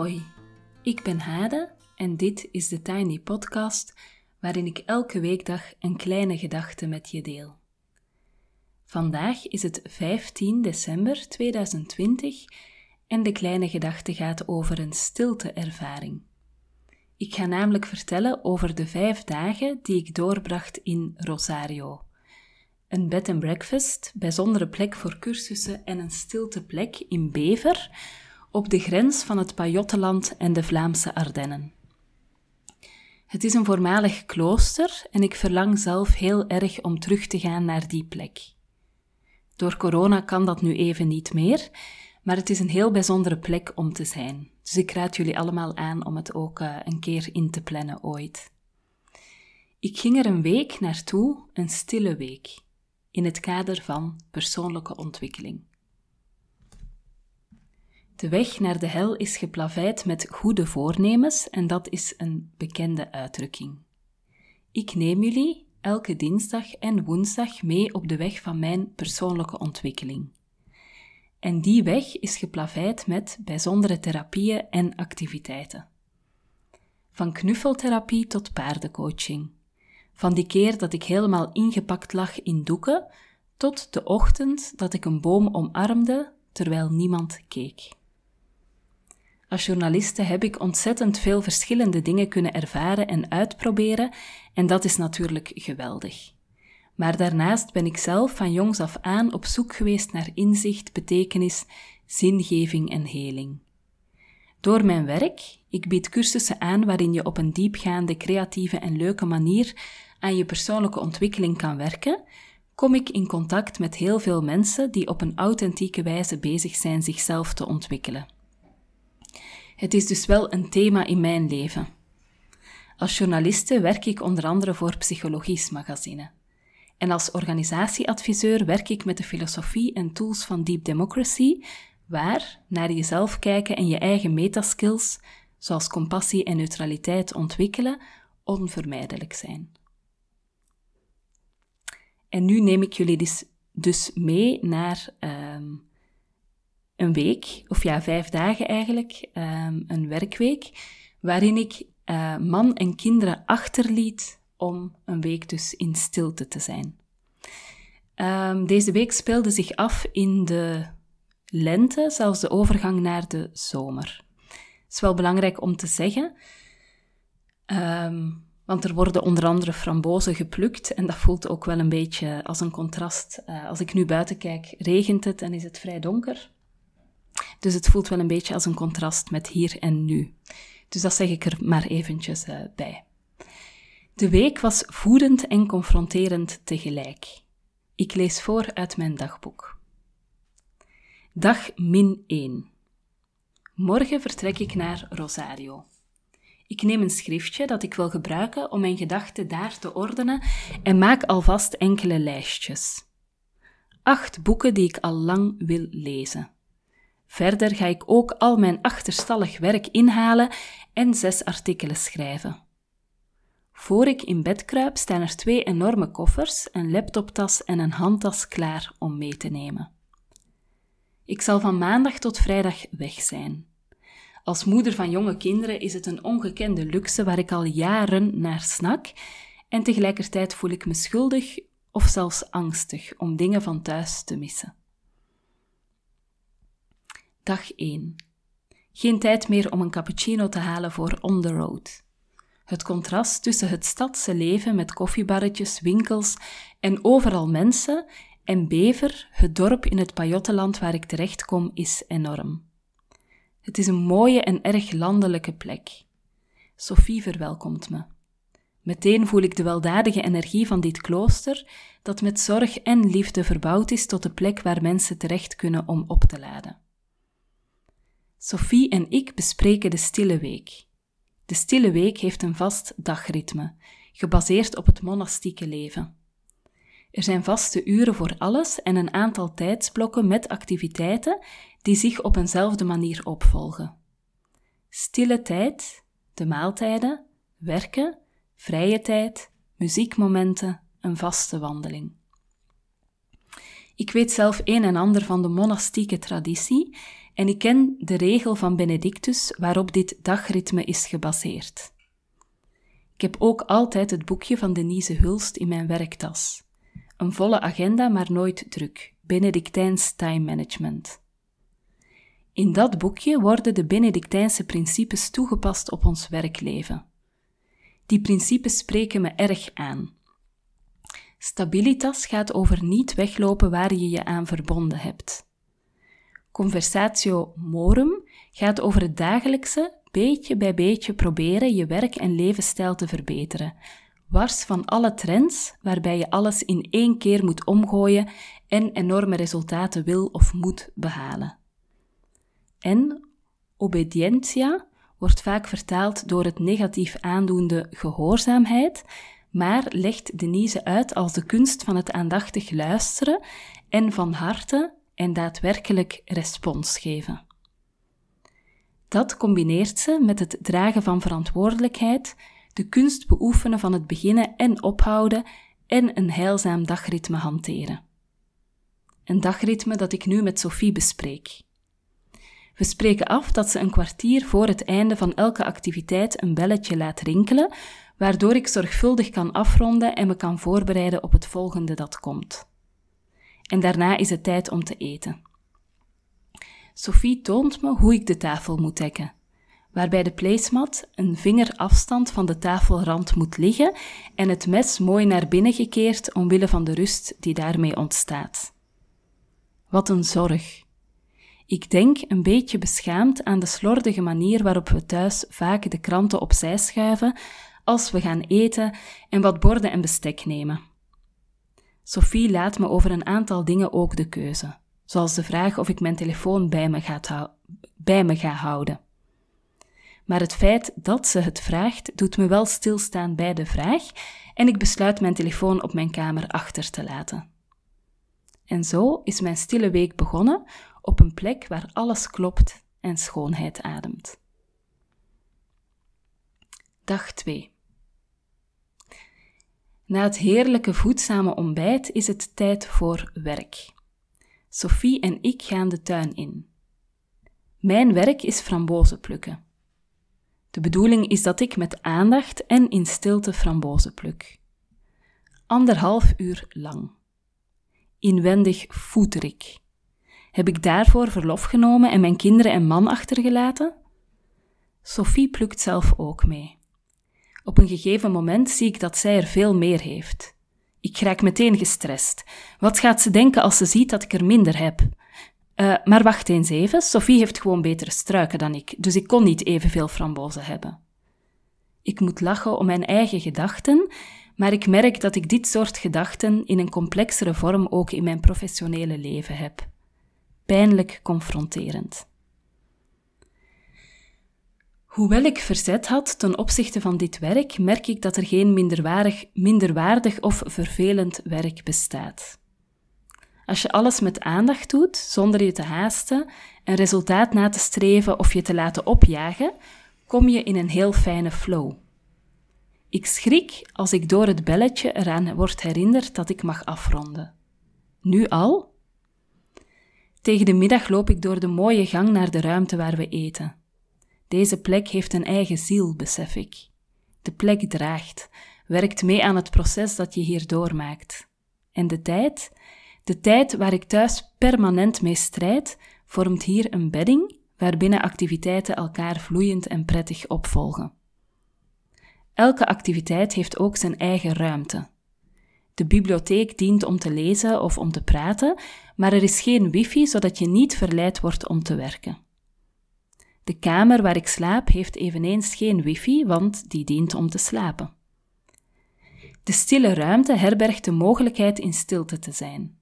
Hoi, ik ben Hade en dit is de Tiny Podcast waarin ik elke weekdag een kleine gedachte met je deel. Vandaag is het 15 december 2020 en de kleine gedachte gaat over een stilteervaring. Ik ga namelijk vertellen over de vijf dagen die ik doorbracht in Rosario. Een bed and breakfast, bijzondere plek voor cursussen en een stilteplek in Bever, op de grens van het Pajottenland en de Vlaamse Ardennen. Het is een voormalig klooster en ik verlang zelf heel erg om terug te gaan naar die plek. Door corona kan dat nu even niet meer, maar het is een heel bijzondere plek om te zijn. Dus ik raad jullie allemaal aan om het ook uh, een keer in te plannen ooit. Ik ging er een week naartoe, een stille week, in het kader van persoonlijke ontwikkeling. De weg naar de hel is geplaveid met goede voornemens en dat is een bekende uitdrukking. Ik neem jullie elke dinsdag en woensdag mee op de weg van mijn persoonlijke ontwikkeling. En die weg is geplaveid met bijzondere therapieën en activiteiten. Van knuffeltherapie tot paardencoaching. Van die keer dat ik helemaal ingepakt lag in doeken, tot de ochtend dat ik een boom omarmde terwijl niemand keek. Als journaliste heb ik ontzettend veel verschillende dingen kunnen ervaren en uitproberen, en dat is natuurlijk geweldig. Maar daarnaast ben ik zelf van jongs af aan op zoek geweest naar inzicht, betekenis, zingeving en heling. Door mijn werk, ik bied cursussen aan waarin je op een diepgaande, creatieve en leuke manier aan je persoonlijke ontwikkeling kan werken, kom ik in contact met heel veel mensen die op een authentieke wijze bezig zijn zichzelf te ontwikkelen. Het is dus wel een thema in mijn leven. Als journaliste werk ik onder andere voor Psychologisch Magazine. En als organisatieadviseur werk ik met de filosofie en tools van Deep Democracy, waar naar jezelf kijken en je eigen metaskills, zoals compassie en neutraliteit ontwikkelen, onvermijdelijk zijn. En nu neem ik jullie dus, dus mee naar um, een week, of ja, vijf dagen eigenlijk, um, een werkweek, waarin ik uh, man en kinderen achterliet om een week dus in stilte te zijn. Um, deze week speelde zich af in de lente, zelfs de overgang naar de zomer. Het is wel belangrijk om te zeggen, um, want er worden onder andere frambozen geplukt en dat voelt ook wel een beetje als een contrast. Uh, als ik nu buiten kijk, regent het en is het vrij donker. Dus het voelt wel een beetje als een contrast met hier en nu. Dus dat zeg ik er maar eventjes uh, bij. De week was voedend en confronterend tegelijk. Ik lees voor uit mijn dagboek. Dag min 1. Morgen vertrek ik naar Rosario. Ik neem een schriftje dat ik wil gebruiken om mijn gedachten daar te ordenen en maak alvast enkele lijstjes. Acht boeken die ik al lang wil lezen. Verder ga ik ook al mijn achterstallig werk inhalen en zes artikelen schrijven. Voor ik in bed kruip staan er twee enorme koffers, een laptoptas en een handtas klaar om mee te nemen. Ik zal van maandag tot vrijdag weg zijn. Als moeder van jonge kinderen is het een ongekende luxe waar ik al jaren naar snak en tegelijkertijd voel ik me schuldig of zelfs angstig om dingen van thuis te missen. Dag 1. Geen tijd meer om een cappuccino te halen voor on the road. Het contrast tussen het stadse leven met koffiebarretjes, winkels en overal mensen en Bever, het dorp in het Pajottenland waar ik terechtkom, is enorm. Het is een mooie en erg landelijke plek. Sophie verwelkomt me. Meteen voel ik de weldadige energie van dit klooster, dat met zorg en liefde verbouwd is tot de plek waar mensen terecht kunnen om op te laden. Sophie en ik bespreken de stille week. De stille week heeft een vast dagritme, gebaseerd op het monastieke leven. Er zijn vaste uren voor alles en een aantal tijdsblokken met activiteiten die zich op eenzelfde manier opvolgen. Stille tijd, de maaltijden, werken, vrije tijd, muziekmomenten, een vaste wandeling. Ik weet zelf een en ander van de monastieke traditie en ik ken de regel van Benedictus waarop dit dagritme is gebaseerd. Ik heb ook altijd het boekje van Denise Hulst in mijn werktas. Een volle agenda, maar nooit druk. Benedictijns Time Management. In dat boekje worden de Benedictijnse principes toegepast op ons werkleven. Die principes spreken me erg aan. Stabilitas gaat over niet weglopen waar je je aan verbonden hebt. Conversatio morum gaat over het dagelijkse, beetje bij beetje proberen je werk- en levensstijl te verbeteren, wars van alle trends waarbij je alles in één keer moet omgooien en enorme resultaten wil of moet behalen. En obedientia wordt vaak vertaald door het negatief aandoende gehoorzaamheid, maar legt Denise uit als de kunst van het aandachtig luisteren en van harte en daadwerkelijk respons geven. Dat combineert ze met het dragen van verantwoordelijkheid, de kunst beoefenen van het beginnen en ophouden en een heilzaam dagritme hanteren. Een dagritme dat ik nu met Sophie bespreek. We spreken af dat ze een kwartier voor het einde van elke activiteit een belletje laat rinkelen, waardoor ik zorgvuldig kan afronden en me kan voorbereiden op het volgende dat komt. En daarna is het tijd om te eten. Sophie toont me hoe ik de tafel moet dekken, waarbij de placemat een vinger afstand van de tafelrand moet liggen en het mes mooi naar binnen gekeerd omwille van de rust die daarmee ontstaat. Wat een zorg. Ik denk een beetje beschaamd aan de slordige manier waarop we thuis vaak de kranten opzij schuiven als we gaan eten en wat borden en bestek nemen. Sophie laat me over een aantal dingen ook de keuze, zoals de vraag of ik mijn telefoon bij me, ga, bij me ga houden. Maar het feit dat ze het vraagt, doet me wel stilstaan bij de vraag en ik besluit mijn telefoon op mijn kamer achter te laten. En zo is mijn stille week begonnen op een plek waar alles klopt en schoonheid ademt. Dag 2 Na het heerlijke voedzame ontbijt is het tijd voor werk. Sophie en ik gaan de tuin in. Mijn werk is frambozen plukken. De bedoeling is dat ik met aandacht en in stilte frambozen pluk. Anderhalf uur lang. Inwendig voeter ik. Heb ik daarvoor verlof genomen en mijn kinderen en man achtergelaten? Sophie plukt zelf ook mee. Op een gegeven moment zie ik dat zij er veel meer heeft. Ik raak meteen gestrest. Wat gaat ze denken als ze ziet dat ik er minder heb? Uh, maar wacht eens even, Sophie heeft gewoon betere struiken dan ik, dus ik kon niet evenveel frambozen hebben. Ik moet lachen om mijn eigen gedachten, maar ik merk dat ik dit soort gedachten in een complexere vorm ook in mijn professionele leven heb pijnlijk confronterend. Hoewel ik verzet had ten opzichte van dit werk, merk ik dat er geen minderwaardig, minderwaardig of vervelend werk bestaat. Als je alles met aandacht doet, zonder je te haasten, een resultaat na te streven of je te laten opjagen, kom je in een heel fijne flow. Ik schrik als ik door het belletje eraan word herinnerd dat ik mag afronden. Nu al, tegen de middag loop ik door de mooie gang naar de ruimte waar we eten. Deze plek heeft een eigen ziel, besef ik. De plek draagt, werkt mee aan het proces dat je hier doormaakt. En de tijd, de tijd waar ik thuis permanent mee strijd, vormt hier een bedding waarbinnen activiteiten elkaar vloeiend en prettig opvolgen. Elke activiteit heeft ook zijn eigen ruimte. De bibliotheek dient om te lezen of om te praten, maar er is geen wifi zodat je niet verleid wordt om te werken. De kamer waar ik slaap heeft eveneens geen wifi, want die dient om te slapen. De stille ruimte herbergt de mogelijkheid in stilte te zijn.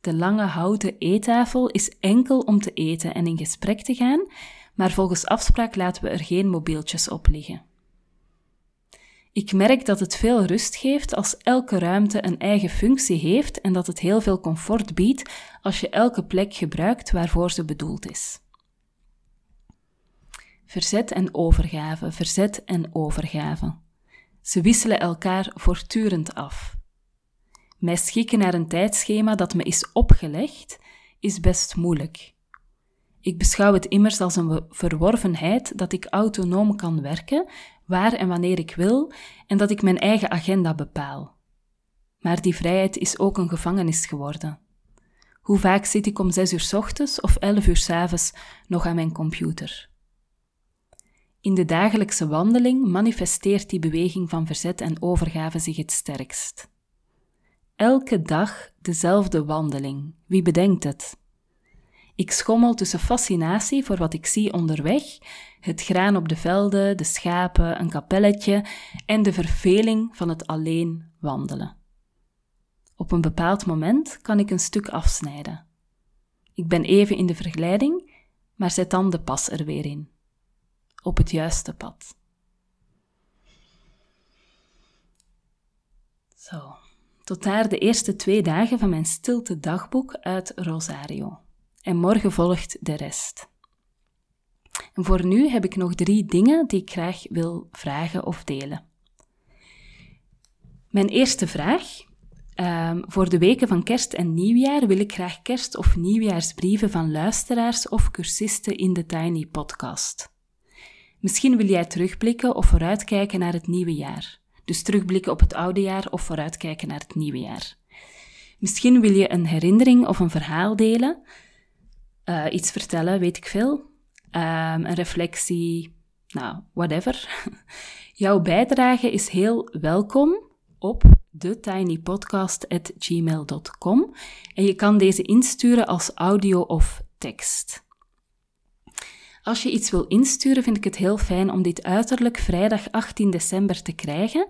De lange houten eettafel is enkel om te eten en in gesprek te gaan, maar volgens afspraak laten we er geen mobieltjes op liggen. Ik merk dat het veel rust geeft als elke ruimte een eigen functie heeft en dat het heel veel comfort biedt als je elke plek gebruikt waarvoor ze bedoeld is. Verzet en overgave, verzet en overgave. Ze wisselen elkaar voortdurend af. Mij schikken naar een tijdschema dat me is opgelegd, is best moeilijk. Ik beschouw het immers als een verworvenheid dat ik autonoom kan werken, waar en wanneer ik wil, en dat ik mijn eigen agenda bepaal. Maar die vrijheid is ook een gevangenis geworden. Hoe vaak zit ik om zes uur s ochtends of elf uur s avonds nog aan mijn computer? In de dagelijkse wandeling manifesteert die beweging van verzet en overgave zich het sterkst. Elke dag dezelfde wandeling. Wie bedenkt het? Ik schommel tussen fascinatie voor wat ik zie onderweg, het graan op de velden, de schapen, een kapelletje en de verveling van het alleen wandelen. Op een bepaald moment kan ik een stuk afsnijden. Ik ben even in de vergleiding, maar zet dan de pas er weer in. Op het juiste pad. Zo, tot daar de eerste twee dagen van mijn stilte dagboek uit Rosario. En morgen volgt de rest. En voor nu heb ik nog drie dingen die ik graag wil vragen of delen. Mijn eerste vraag Um, voor de weken van kerst en nieuwjaar wil ik graag kerst- of nieuwjaarsbrieven van luisteraars of cursisten in de Tiny Podcast. Misschien wil jij terugblikken of vooruitkijken naar het nieuwe jaar. Dus terugblikken op het oude jaar of vooruitkijken naar het nieuwe jaar. Misschien wil je een herinnering of een verhaal delen, uh, iets vertellen, weet ik veel. Um, een reflectie, nou, whatever. Jouw bijdrage is heel welkom op thetinypodcast.gmail.com en je kan deze insturen als audio of tekst. Als je iets wil insturen, vind ik het heel fijn om dit uiterlijk vrijdag 18 december te krijgen,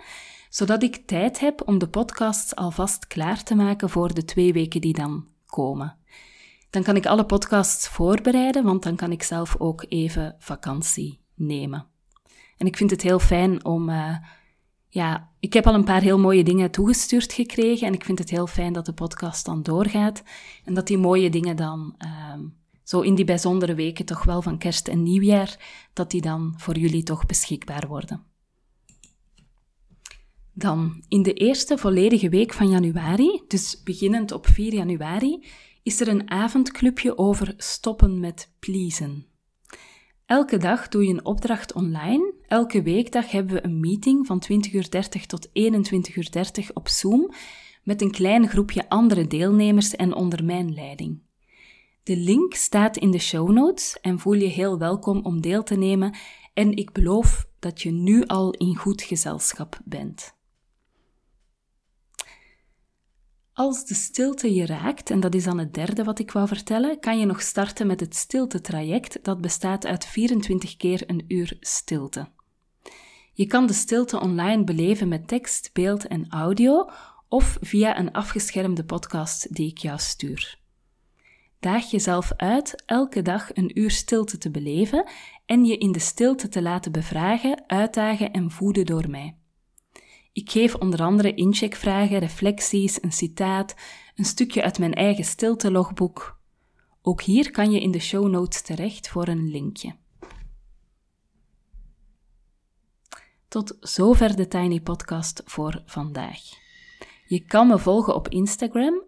zodat ik tijd heb om de podcasts alvast klaar te maken voor de twee weken die dan komen. Dan kan ik alle podcasts voorbereiden, want dan kan ik zelf ook even vakantie nemen. En ik vind het heel fijn om uh, ja, ik heb al een paar heel mooie dingen toegestuurd gekregen en ik vind het heel fijn dat de podcast dan doorgaat en dat die mooie dingen dan uh, zo in die bijzondere weken toch wel van kerst en nieuwjaar, dat die dan voor jullie toch beschikbaar worden. Dan, in de eerste volledige week van januari, dus beginnend op 4 januari, is er een avondclubje over stoppen met pleasen. Elke dag doe je een opdracht online. Elke weekdag hebben we een meeting van 20.30 uur tot 21.30 uur op Zoom met een klein groepje andere deelnemers en onder mijn leiding. De link staat in de show notes en voel je heel welkom om deel te nemen en ik beloof dat je nu al in goed gezelschap bent. Als de stilte je raakt, en dat is dan het derde wat ik wou vertellen, kan je nog starten met het stilte-traject dat bestaat uit 24 keer een uur stilte. Je kan de stilte online beleven met tekst, beeld en audio of via een afgeschermde podcast die ik jou stuur. Daag jezelf uit elke dag een uur stilte te beleven en je in de stilte te laten bevragen, uitdagen en voeden door mij. Ik geef onder andere incheckvragen, reflecties, een citaat, een stukje uit mijn eigen stilte-logboek. Ook hier kan je in de show notes terecht voor een linkje. Tot zover de Tiny Podcast voor vandaag. Je kan me volgen op Instagram,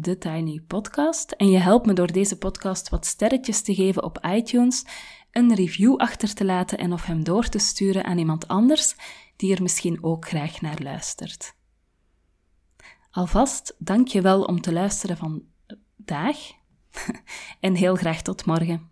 TheTinyPodcast, en je helpt me door deze podcast wat sterretjes te geven op iTunes, een review achter te laten en of hem door te sturen aan iemand anders die er misschien ook graag naar luistert. Alvast dank je wel om te luisteren vandaag en heel graag tot morgen.